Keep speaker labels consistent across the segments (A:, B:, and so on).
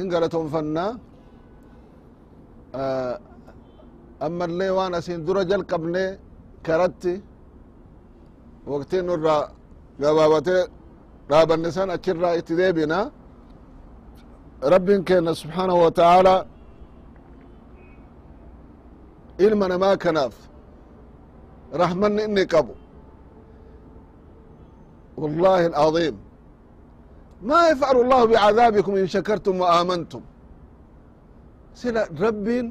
A: in galatoonfannaa ammallee waan asin dura jalqabne karatti waktiin nurra gabaabatee dhaabanne san achirraa itti deebina rabbin keenna subxaanahu wa taaalaa ilma namaa kanaaf rahmanni inni qabu wallahi alcaظiim ما يفعل الله بعذابكم إن شكرتم وآمنتم sila rabbiin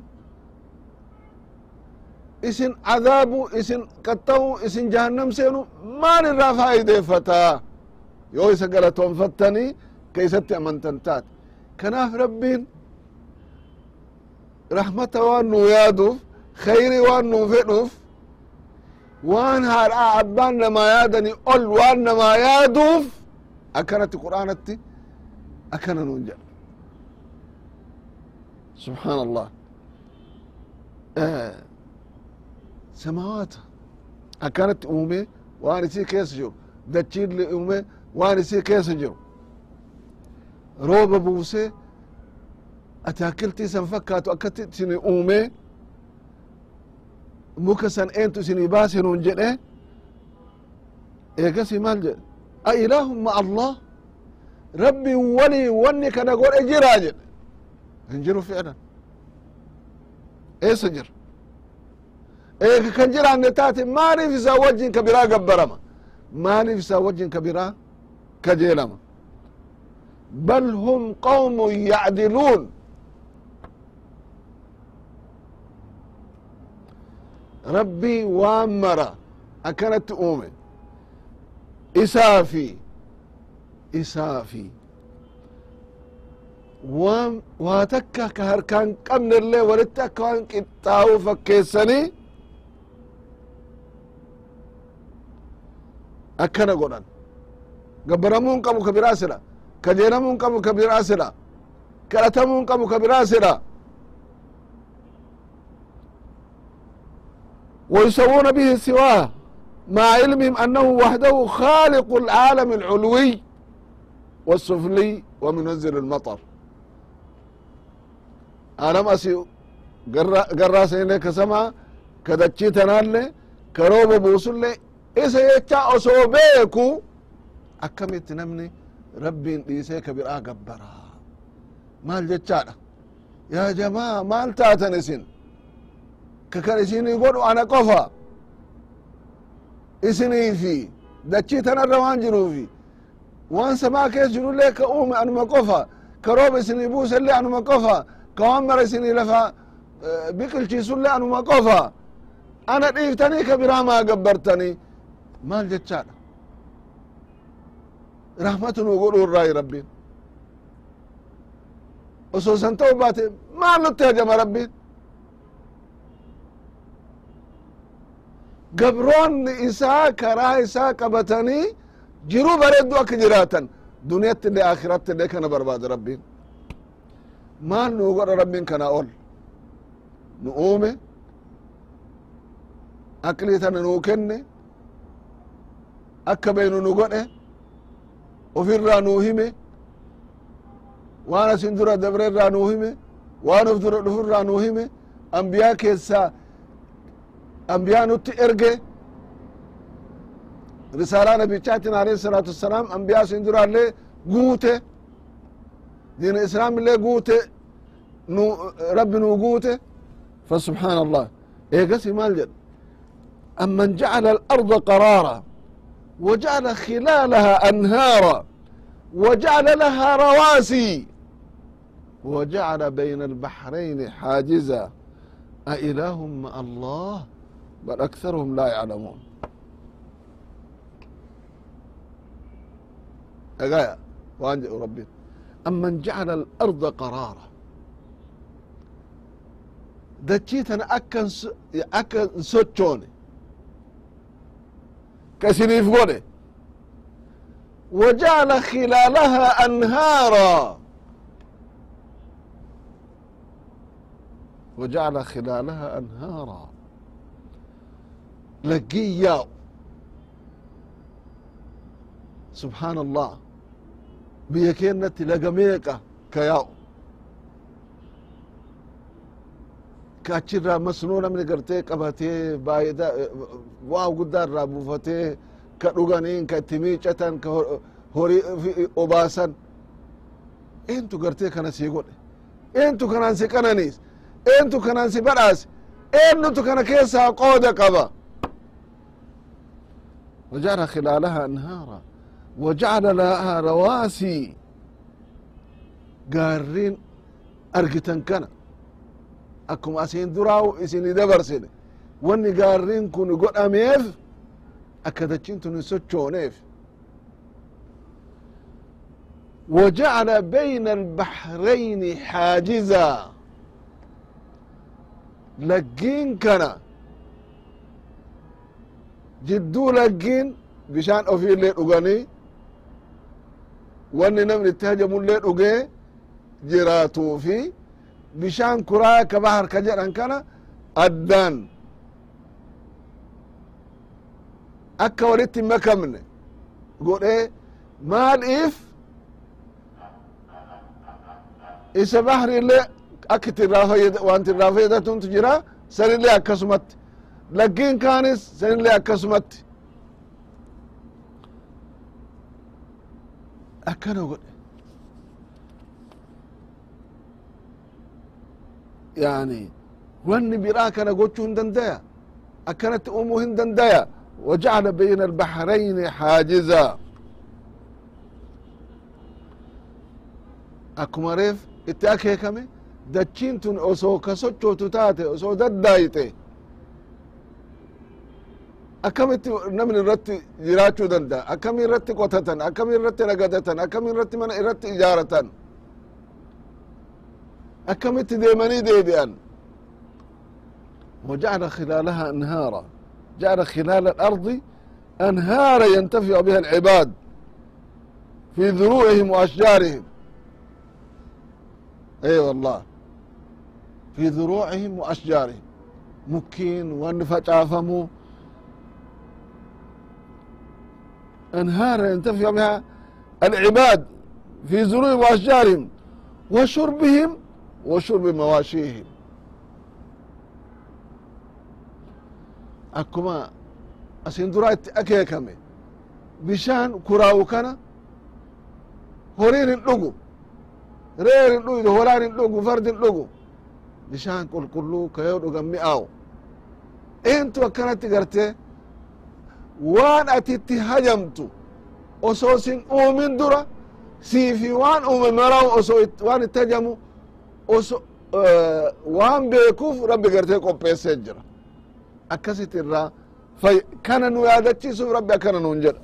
A: isin cadaabu isin qaxxa'u isin jahannam seenu maal irraa faayideeffataa yoo isa galatoonfattanii ka isatti amantan taate kanaaf rabbiin rahmata waan nuu yaaduuf khayri waan nuu fedhuuf waan haadhaa abbaan namaa yaadani ol waan namaa yaaduuf akkanatti qur'aanatti akkana nuun jedha subحaan allah samawaata akkanatti uume waan isii keessa jiru dachiilli uume waan isii keessa jiru rooba buuse ataakiltii san fakkaatu akkatti isini uume muka san eentu isinii baase nuun jedhe eegasi maal jedhe a ilaahum ma allah rabbiin walii wanni kana godhe jiraa jedhe hin jiru ficlan eessa jira eega kan jiraanne taate maaliif isaa wajjin ka biraa gabbarama maaliif isaa wajjin ka biraa kajeelama bal hum qawmun yacdiluun rabbii waan mara akkanatti uume isaa fi isaa fi waan waa takka ka harkaan qabne illee walitti akka waan qixxaa'uu fakkeessanii akkana godhan. Gabbaramuun qabu ka biraa sira kajeelamuun qabu ka biraa sira kadhatamuun qabu ka biraa sira wayusawuuna bihi siwaa. مع علمهم أنه وحده خالق العالم العلوي والسفلي ومنزل المطر anam asi garraa seene ka sama ka dachii tanaalle ka rooba buusulle isa jecha osoo beeku akkamitti namni rabbiin dhiisee ka biraa gabbara maal jechaadha yaa jamaa maal taatan isin ka kan isinii godhu ana qofa isinii fi dachii tanarra waan jiruufi waan samaa kees jirullee ka uume anuma qofa ka rooba isinii buusellee anuma qofa ka waan mara isinii lafa biqilchiisulle anuma qofa ana dhiiftanii ka biraa maa gabbartanii maal jechaadha rahmatu nu godhu irraayi rabbiin osoo san ta'u baate maal nutti hajama rabbiin gabroonni isaa karaa isaa qabatanii jiruu bareeddu akka jiraatan. Duniyatti illee akiratti illee kana barbaada rabbiin. Maal nuu godha rabbiin kana ol. Nu uume. Aqlii tana nuu kenne. Akka beenu nu godhe. Ofirraa nuu hime. Waan asin dura dabre irraa nuu hime. Waan of dura dhufirraa nuu hime. Ambiyaa keessaa ambiyaa nutti erge risaalaa nabichaatin alayhi salaatu wassalaam ambiyaa sin duraallee guute diin islaam illee guute nu rabbi nuu guute فسبحان الله إيقسي مال جد أمن جعل الأرض قرارا وجعل خلالها أنهارا وجعل لها رواسي وجعل بين البحرين حاجزا أإله مع الله بل أكثرهم لا يعلمون أقايا وأنجئ ربي أمن جعل الأرض قرارا dachiitana akkan akka hin sochoone ka isiniif godhe wajacala khilaalaha anhaara wajacala khilaalaha anhaara lagin yaa'u subxaan allah biyya keenatti laga meeqa ka yaa'u ka achirraa masnuu namni gartee qabatee baay'ata waa guddaa irraa buufatee ka dhuganiin ka itti miicatan ka horii obaasan. Eentu gartee kana sii godhe eentu kanaan si qananiis eentu kanaan si badhaase eennutu kana keessaa qooda qaba وجعل خلالها أنهارا وجعل لها رواسي قارين أرقتن كان أكم أسين دراو إسيني دبرسين واني قارين كون قد أميف أكدتشين تنسوچونيف وجعل بين البحرين حاجزا لقين كان jidduu laggiin bishaan ofii illee dhuganii wanni namni itti hajamullee dhugee jiraatuu fi bishaan kuraa ka bahar ka jedhan kana addaan. Akka walitti hin makamne godhee maaliif isa bahri illee akka itti irraa fayyada wanti irraa jira? Sanillee akkasumatti lakkiin kaanis sanillee akkasumatti akkana godhe yani wanni biraa kana gochuu hin dandaya akkanatti uumuu hin dandaya wajacala bayna albahrayni haajiza akkuma reef itti akeekame dachiin tun osoo ka sochootu taate osoo daddaayixe akkamitti namni irratti jiraachuu danda'a akkami irratti qotatan akkami irratti nagadatan akkami irratti mana irratti ijaaratan akkamitti deemanii deebi'an وجعل خلالها أنهارا جعل خلال الأرض أنهارا ينتفع بها العباد في ذروعهم وأشجارهم اي والله في ذروعهم واشجارهم مكين ونفجافمو انهار ينتفع بها العباد في ذروعهم واشجارهم وشربهم وشرب مواشيهم akkuma asin dura itti akeekame bishaan kuraa'u kana horiin hin dhugu reer hin dhuydu holaan hin dhugu fardi hin dhugu bishaan qulqulluu ka yoo dhugan mi'aawu eentu akkanatti gartee waan ati itti hajamtu osoo sin uumin dura siifi waan uume maraw osoo waan itti hajamu oso waan beekuuf rabbi gartee qopheessee jira akkasit irraa fay kana nu yaadachiisuuf rabbi akkana nuun jedha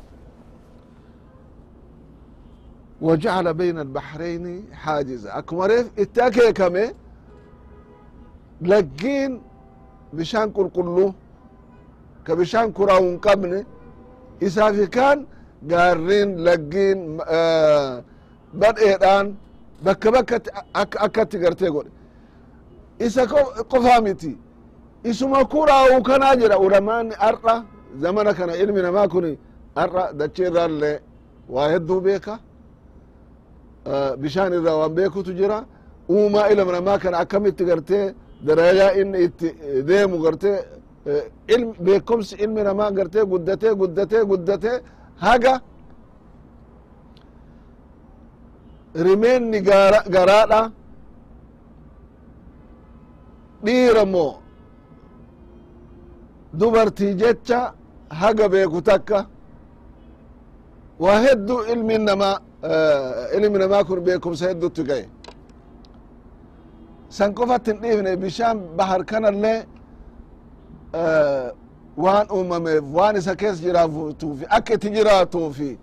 A: وجعل بين البحرين حاجزا أكما ريف اتاكيكمي لقين بشان ka bishaan kuraa hin qabne isaafi kaan gaarrin laggiin eh, badheedhaan bakka bakkatti akkatti gartee godhe isa qofaa miti isuma kuraa'u kana jedha uramaanni ar'a zamana kana ilmi namaa kun ar'a dachi irraallee waa hedduu beeka eh, bishaan irraa waan beekutu jira uumaa ilma namaa kana akkamitti gartee darayaa inni itti eh, deemu gartee beekumsi ilmi namaa gartee guddatee guddatee guddatee haga rimeenni garaadha dhiira moo dubartii jecha haga beeku takka. Waa heddu ilmi namaa ilmi namaa kun beekumsa heddutti gahe. San qofatti hin dhiifne bishaan bahar kanallee waan uumameef waan isa keessa jiraatuufi akka itti jiraatuufi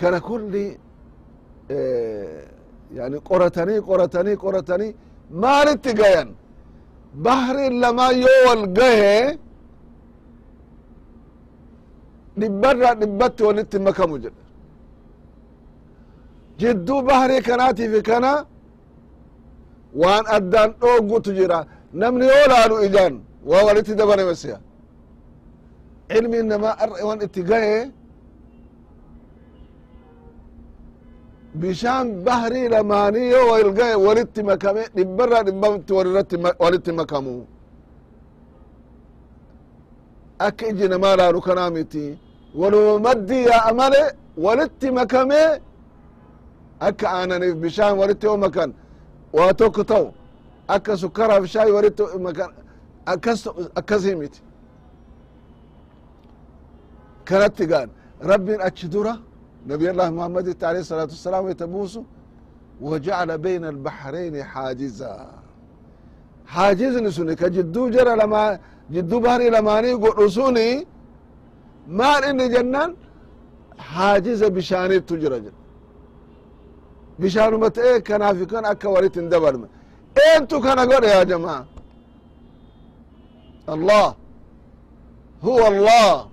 A: kana kulli yani qoratanii qoratanii qoratanii maalitti gayan? Bahriin lamaa yoo wal gahe dhibbarraa dhibbatti walitti makamu jedha jidduu bahrii kanaatiifi kana waan addaan dhooggutu jira. Namni yoo laalu ijaan waa walitti dabalame siya ilmi namaa ar'a waan itti gahe bishaan yoo wal gahe walitti makame dhibbarraa dhibbatti walirratti walitti makamu akka iji namaa laalu kanaa miti waluma maddii yaa'a male walitti makame akka aananiif bishaan walitti yoo makan waa tokko akkas akkasii miti kanatti gaan rabbiin achi dura نبي الله محمد عليه الصلاة والسلام يتبوس وجعل بين البحرين حاجزا حاجز نسوني كجدو جرى لما جدو بحري لماني قرسوني ما إني جنان حاجز بشاني تجرى جن بشانو متى كان في كان أكا وريت اندبر انتو كان قول يا جماعة allah huwa allah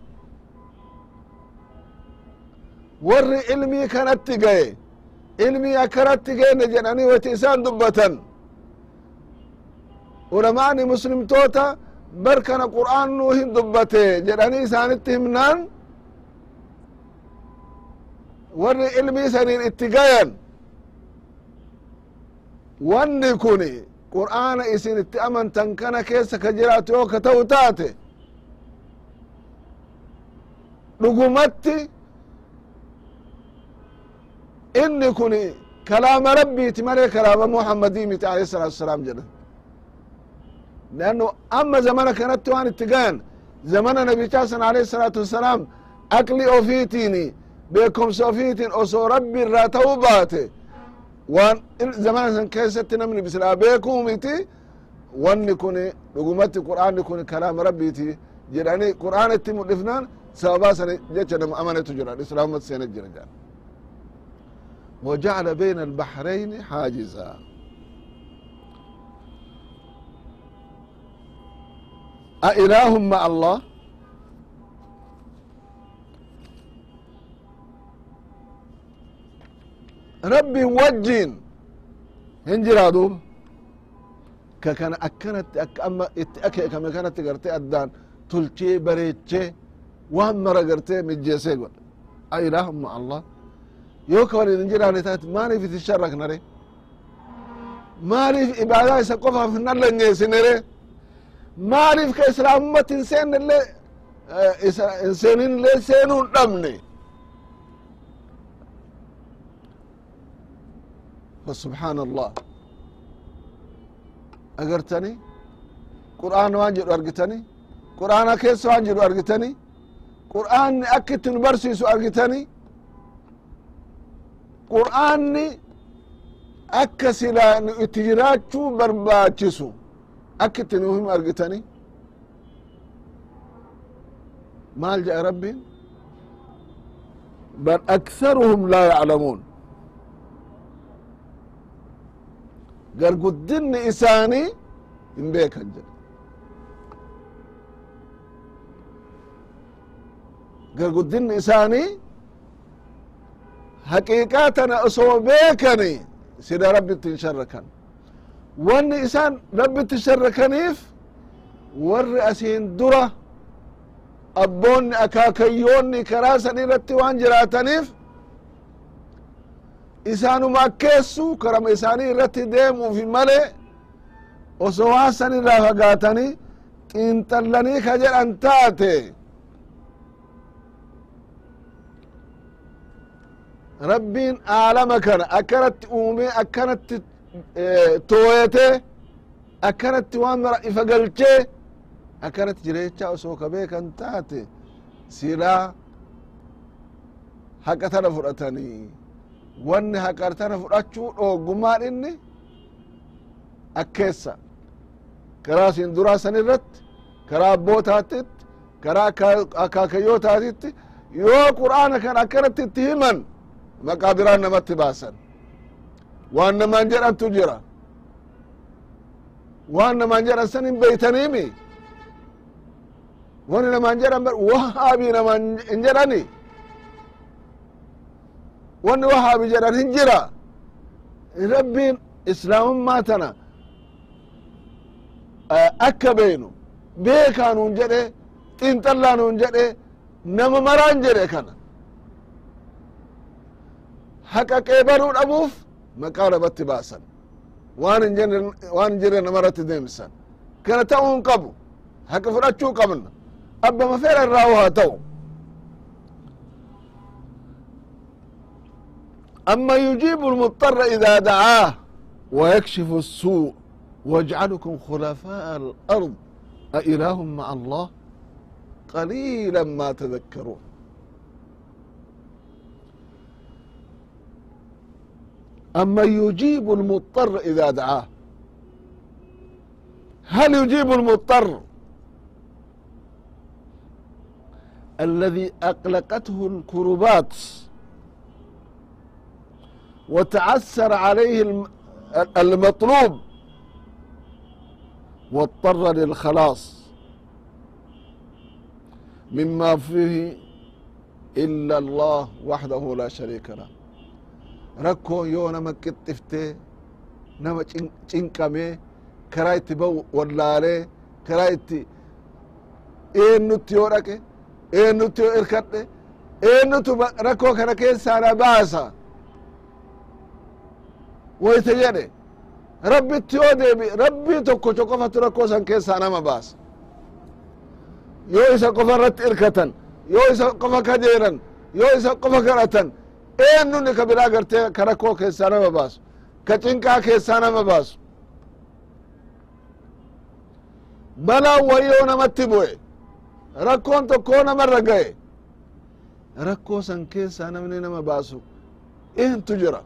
A: warri ilmii kanatti gaye ilmii akkanatti geenne jedhanii wati isaan dubbatan ulamaani muslimtoota bar kana qur'aan nuu hin dubbate jedhanii isaanitti himnaan warri ilmii saniin itti gayan wanni kuni qur'aana isin itti amantan kana keessa ka jiraatu yoo ka ta'u taate dhugumatti inni kun kalaama rabbiiti malee kalaama muhammadii miti alayhi salatu wasalaam jedhan zamana kanatti waan itti gayan zamana nabichaa san alayhi salatu wasalaam aqli ofiitiini beekomsa ofiitiin osoo rabbi irraa ta'uu baate waan zamana san keessatti namni bisilaa beekuu miti wanni kun dhugumatti qur'aanni kun kalaama rabbiiti jedhanii qur'aana itti mul'ifnaan sababaa sana jecha nama amanetu jira islaamumatti seenet jira jedhan وجعل بين البحرين حاجزا أإله مع الله rabbi wajjin hin jira ka kana akkanatti akka amma itti akeekame kanatti gartee addaan tolchee bareechee waan mara gartee mijjeesee godha a ilaahun allah yoo ka walin hin jiraanne taate maaliif itin sharraknare maaliif ibaadaa isa qofaaf hinnan langeessinere maaliif ka islaamummat hin seennillee hin seeninillee seenuu hin dhabne فسبحان الله أجرتني قرآن واجد أرجتني قرآن كيس واجد أرجتني قرآن أكت برسيس أرجتني qur'aanni akka silaa nu itti jiraachuu barbaachisu akka itti nu him argitani maal jedha rabbiin bal aktharuhum laa yaclamuun garguddinni isaanii hin beekan jedha garguddinni isaanii haqiiqaa tana osoo beekani sida rabbitti hin sharrakan wanni isaan rabbitti sharrakaniif warri asiin dura abboonni akaakayyoonni karaa san irratti waan jiraataniif isaanuma akkeessu karama isaanii irratti deemuufi male osoo waan san irraa fagaatanii xiinxallanii ka jedhan taate. Rabbiin aalama kana akkanatti uume akkanatti tooyete akkanatti waan mara ifa galchee akkanatti jireechaa osoo ka beekan taate silaa haqa tana fudhatanii wanni haqa tana fudhachuu dhooggumaan inni akkeessa. Karaa isin duraa san irratti karaa abbootaatitti karaa akaakayyootaatitti yoo qur'aana kan akkanatti itti himan maqaa biraan namatti baasan. Waan namaan jedhantu jira. Waan namaan jedhan san hin beeytaniimi. Wani namaan jedhan wahaabii namaan hin jedhani wanni wahaabi jedhan hin jira. Rabbiin islaamummaa tana akka beeynu beekaa nuun jedhe xiinxallaa nuun jedhe nama maraan jedhe kana. Haqa qeebaluu dhabuuf maqaa namatti baasan. Waan hin jirre namarratti deemsan. Kana ta'uu hin qabu. Haqa fudhachuu qabna. Abbama feera irraa haa ta'u أما يجيب المضطر إذا دعاه ويكشف السوء ويجعلكم خلفاء الأرض أإله مع الله قليلا ما تذكرون أما يجيب المضطر إذا دعاه هل يجيب المضطر الذي أقلقته الكربات وتعسر عليه المطلوب. واضطر للخلاص. مما فيه إلا الله وحده لا شريك له. ركو يونا مكتفتي نما چنقمه كرايت بو ولاله كرايت إيه نوتي ورقه إيه نوتي اركده إيه نوتي ركو كركه سانا باسا. Woyte jedhe rabbitti yoo deebi rabbii tokkocho qofatu rakkoo san keessaa nama baasa yoo isa qofa irratti irkatan yoo isa qofa kajeelan yoo isa qofa kadhatan eenyunni ka biraa gartee ka rakkoo keessaa nama baasu? Ka cinqaa keessaa nama baasu? Balaan wayyoo namatti bu'e. Rakkoon tokkoo namarra ga'e. Rakkoo san keessaa namni nama baasu eentu jira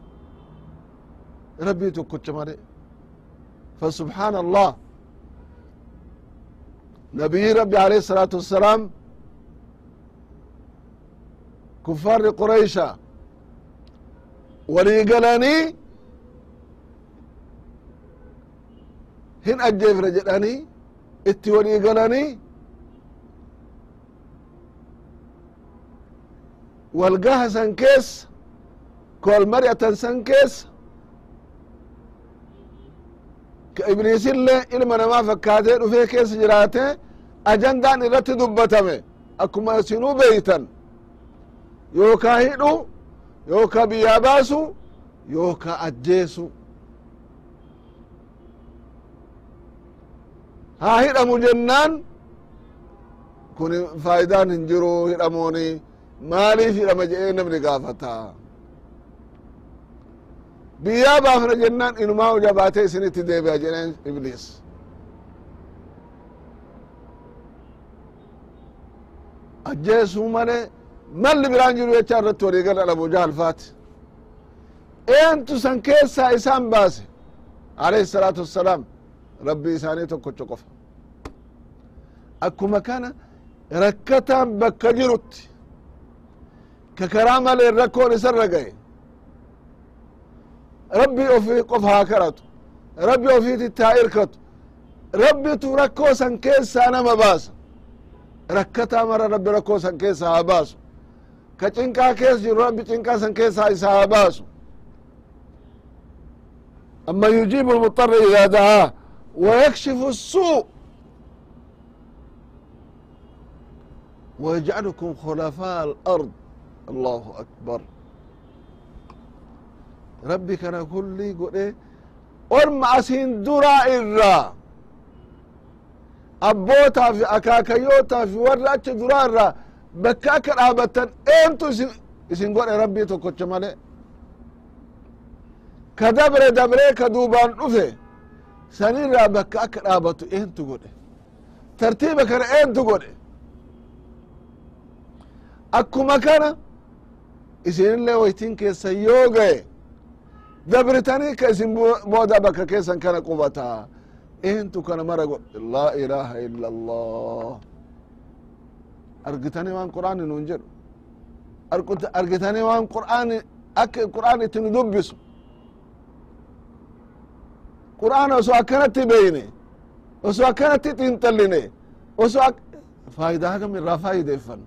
A: rabbii tokkocha male فسبحان الله نبي ربي عليه الصلاة والسلام كفار قريشا ولي قلاني هن أجيف رجلاني اتي ولي قلاني والقاها سنكيس كل مرية سنكيس ibliisillee ilma namaa fakkaatee dhufee keessa jiraate ajandaan irratti dubbatame. Akkuma isinuu beeytan. Yookaa hidhu yookaa biyyaa baasu yookaa ajjeesu. Haa hidhamu jennaan. Kun faayidaan hin jiru hidhamuuni maaliif hidhama jedhee namni gaafata biyyaa baafna jennaan inumaa jabaatee isinitti deebi'a jedheen ibliis. Ajjeesuu malee malli biraan jiru jecha irratti walii gala abu jahal faati eentu san keessaa isaan baase? Rabbii isaanii tokkocha qofa akkuma kana rakkataan bakka jirutti ka karaa malee rakkoon isarra gaye rabbi ofii qof haa kadhatu rabbi ofiititti haa irkatu rabbitu rakkoo san keessaa nama baasa rakkataa mara rabbi rakkoo san keessaa haa baasu ka cinqaa keessa jiru rabbi cinqaa san keessaa isaa haa baasu أما يجيب المضطر إذا دعاه ويكشف السوء ويجعلكم خلفاء الأرض الله أكبر rabbi kana kulli godhe orma asin dura irraa abbootaa fi akaakayyootaa fi warra achi duraa irraa bakka akka dhaabatan eentu isin godhe rabbii tokkocha male ka dabre dabree ka duubaan dhufe sanirraa bakka akka dhaabatu eentu godhe. Tartiiba kana eentu godhe? Akkuma kana isinillee waytiin keessa yoo gaye dabritanii ka isin booda bakka keessan kana qubataa eentu kana mara godhe laa ilaaha illa allah argitanii waan qur'aani nuun jedhu argitanii waan qur'aani akka qur'aan itti nu dubbisu qur'aan osoo akkanatti beyne osoo akkanatti xiinxalline osoo faayidaa hagam irraa faayideeffan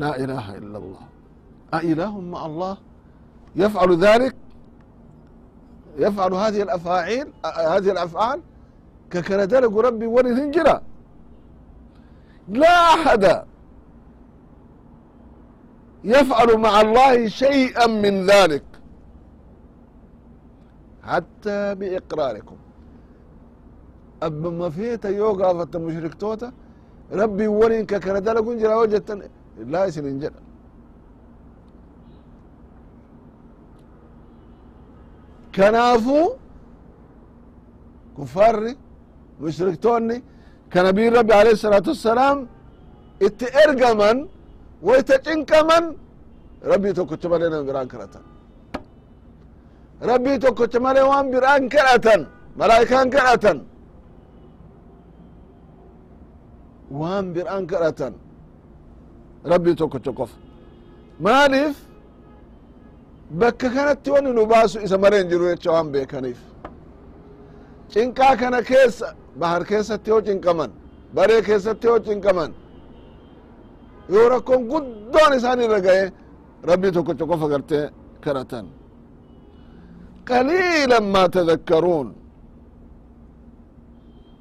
A: laa ilaaha illa allah. a يفعل ذلك يفعل هذه الأفاعيل هذه الأفعال ككنا دلق ربي ولي لا أحد يفعل مع الله شيئا من ذلك حتى بإقراركم أبما فيتا يوغا فتا مشرك توتا ربي ولين ككنا دلقون جرا وجدتا لا يسن kanaafu kufaarri mushriktoonni ka nabiyin rabbi aleyh الsalaatu wassalaam itti ergaman waita cinqaman rabbii tokkocha male nam biraan kadhatan. Rabbii tokkocha male waan biraan kadhatan malaa'ikaan kadhatan. Waan biraan kadhatan. Rabbii tokkocha qofa. Maaliif? bakka kanatti wani nu baasu isa mare hin jiru jecha waan beekaniif. Cinqaa kana keessa bahar keessatti yoo cinqaman baree keessatti yoo cinqaman yoo rakkoon guddoon isaan irra ga'e rabbii tokkocha qofa gartee kadhatan qaliila maa tadakkaruun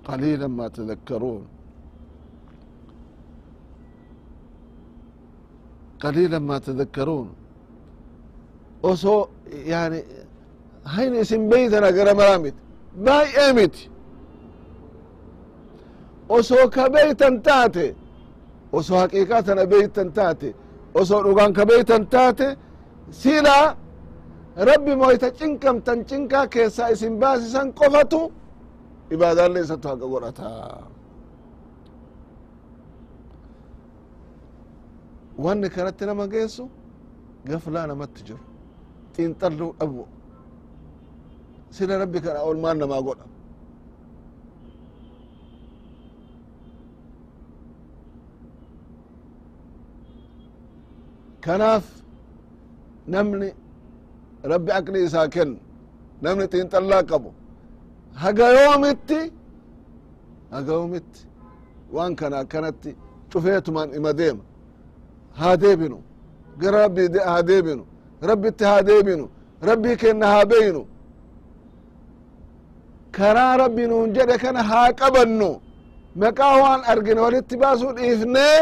A: qaliila maa tadakkaruun qaliila maa tadakkaruun osoo yani hayn isin beytana gara maramit baay'ee miti osoo ka beytan taate osoo haqiiqaa tana beytan taate osoo dhugaan ka beytan taate sila rabbi moyta cinqamtan cinqaa keessaa isin baasisan qofatu ibaadaalle isattu haqa godhataa wanni kanatti nama geessu gaflaa namatti jiru xiinxalluu dhabu sila rabbi kana olmaan namaa godha kanaaf namni rabbi aqli isaa kennu namni xiinxallaa qabu haga yoomitti haga yoomitti waan kana akkanatti cufeetumaan ima deema haa deebinu gara rabbi haa deebinu rabbitti haa deebinu rabbii kenna haa beynu karaa rabbi nuun jedhe kana haa qabannu maqaa waan argine walitti baasuu dhiifnee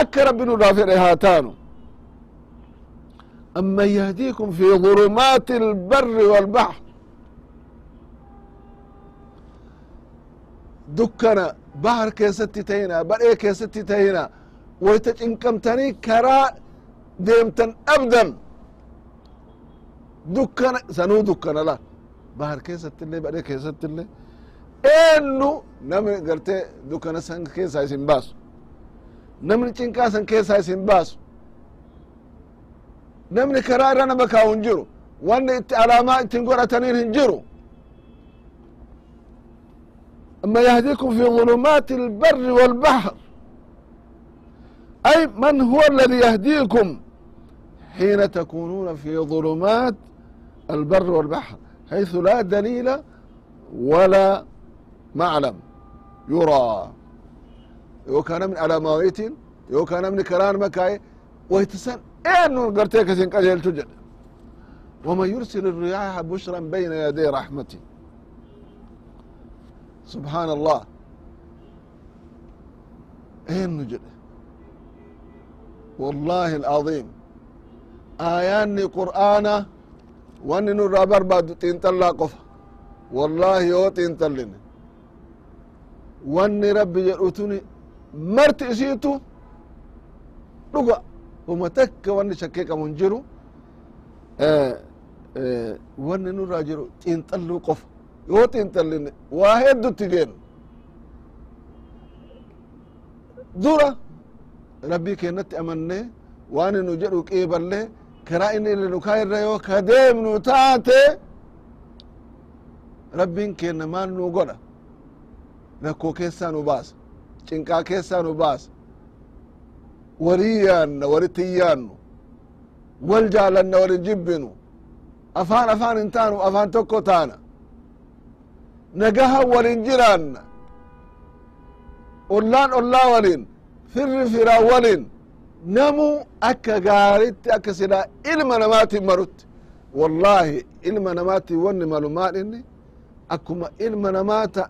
A: akka rabbi nurraa fedhe haa taanu أمن يهديكم في ظلمات البر والبحر دكنا بحر كيستي تهينا برئي كيستي تهينا ويتجنكمتني كرا ديمتن أبدا دكنا سنو دكنا لا بحر كيستي اللي برئي كيستي اللي إنو نمي قرتي دكنا سن كيسا يسين باسو نمي چنكا سن كيسا يسين باسو namni karaa irra nama kaa'u hin jiru wanni itti alaamaa ittiin godhataniin hin jiru أما يهديكم في ظلمات البر والبحر أي من هو الذي يهديكم حين تكونون في ظلمات البر والبحر حيث لا دليل ولا معلم يرى يو كان من علامات يو كان من كران مكاي ويتسن eennu gartee kasin qajeelchu jedhe waman yursil الرياح بشرا بين يدي رحمتي سبحان الله eennu jedhe والله العظيم aayaanni qur'aana wanni nurraa barbaadu xiinxallaa qofa. Wallaahi yoo xiinxalline wanni rabbi jedhutuni marti isiitu dhuga. Uma takka wanni shakkii qabu hin jiru eh, eh, wanni nurraa jiru xiinxalluu qofa. Yoo xiinxalline waa heddutti jeennu dura rabbii keennatti amannee waan nu jedhu qiiballee karaa inni irra nu kaa irra yoo ka deemnu taate rabbiin keenna maal nu godha? Rakkoo keessaa nu baasa cinqaa keessaa nu baasa walii yaanna walitti hin yaannu wal jaalanna walin jibbinu afaan afaan hin taanu afaan tokko taana nagahan walin jiraanna ollaan ollaa walin firri firaa walin namu akka gaaritti akka silaa ilma namaatin marutti wallahi ilma namaatin wanni malu maal inni akkuma ilma namaata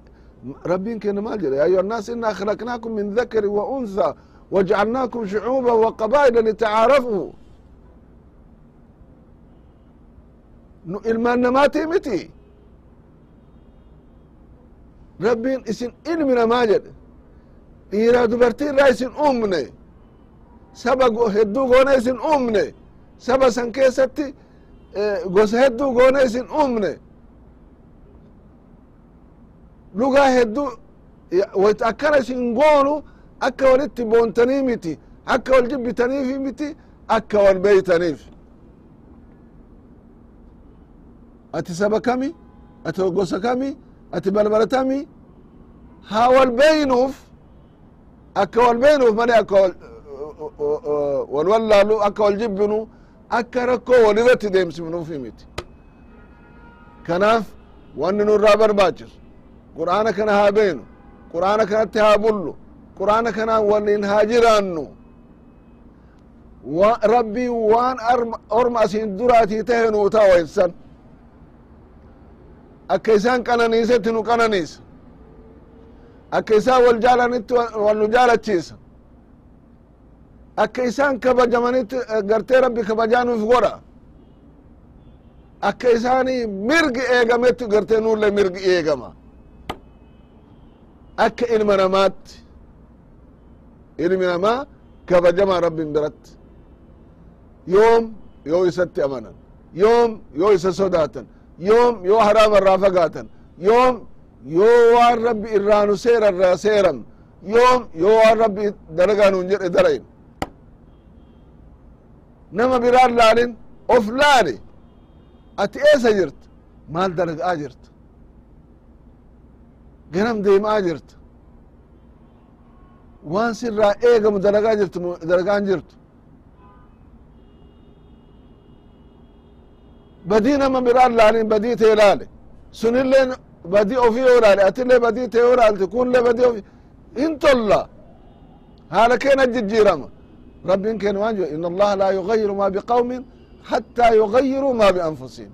A: rabbiin kenna maal jedhe yaa ayuha annaas inna akhlaqnaakum min dhakari wa unthaa wajcalnaakum shucuuba waqabaa'ila litacaarafuu nu ilmaan namaatii miti rabbiin isin ilmi namaa jedhe dhiiraa dubartii irraa isin uumne saba hedduu goone isin uumne. Saba san keessatti gosa hedduu goone isin uumne dhugaa hedduu wayt akkana isin goonu akka walitti boontanii miti akka wal jibbitaniifi miti akka wal beeytaniif ati saba kami? Ati gosa kami? Ati balbala tami? Haa wal beynuuf akka wal beynuuf male akka wal wallaalu akka wal jibbinu akka rakkoo wal irratti deemsifnuufi miti kanaaf wanni nurraa barbaachisu qur'aana kana haa beenu qur'aana kanatti haa bullu qur'aana kanaan waliin haa jiraannu. Rabbii waan orma asin duraatii tahe nuu ta'a waysan akka isaan qananiisetti nu qananiisa. Akka isaan wal jaalanitti wal nu jaalachiisa akka isaan kabajamanitti gartee rabbi kabajaa nuuf godha akka isaani mirgi eegametti gartee nulle mirgi eegama. Akka ilma namaatti ilmi namaa kabajamaa rabbin biratti. Yoom yoo isatti amanan yoom yoo isa sodaatan yoom yoo haraama irraa fagaatan yoom yoo waan rabbi irraanu seera irraa seeran yoom yoo waan rabbi dalagaa nuun jedhe dalayin nama biraan laalin of laali ati eessa jirta maal dalagaa jirta ganam deemaa jirta waan sirraa eegamu dalagaa jirtu dalagaan jirtu badii nama biraan laalin badii tee laale sunillee badii ofii yoo laale atillee badii tee yoo laalte kunillee badii ofii hin tolla haala keena jijjiirama rabbin keena waan jedhe inna allaha laa yugayiru ma biqawmin hattaa yugayiru ma bianfusihim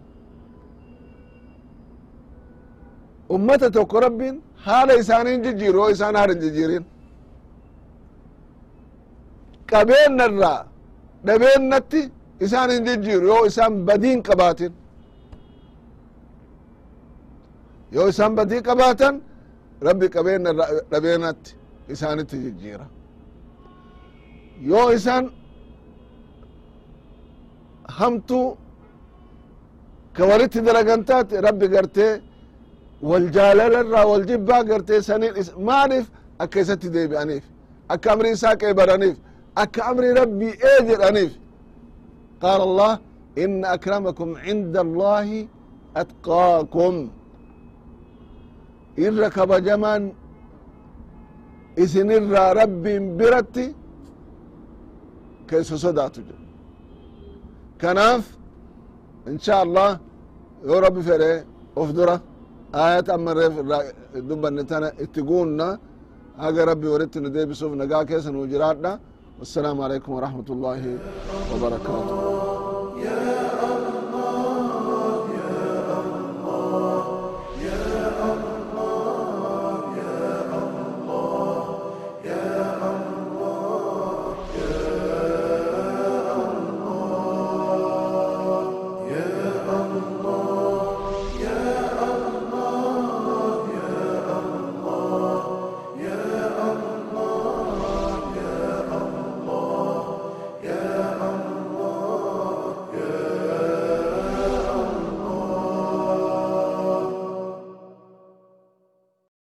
A: ummata tokko rabbin haala isaanii jijjiiru yoo isaan haala hin jijjiirin qabeenna irraa dhabeennatti isaan hin jijjiiru yoo isaan badii hin qabaatin yoo isaan badii qabaatan rabbi qabeenna irraa dhabeennatti isaanitti jijjiira yoo isaan hamtuu ka walitti dalagan taate rabbi gartee wal jaalala irraa wal jibbaa gartee saniin maaliif akka isatti deebi'aniif akka amrii isaa qeebaraniif akka amrii rabbii ee jedhaniif qaala allah inna akramakum cinda allahi atqaakum. Irra kabajamaan isinirraa rabbiin biratti ka isa sodaatu jedhu kanaaf insha allah yoo rabbi fedhe of dura ayat ammareef irraa dubbanne tana itti guunna haga rabbi walitti nu deebisuuf nagaa keessa nu jiraadha wassalaamu alaikum warahmatu wabarakaatuh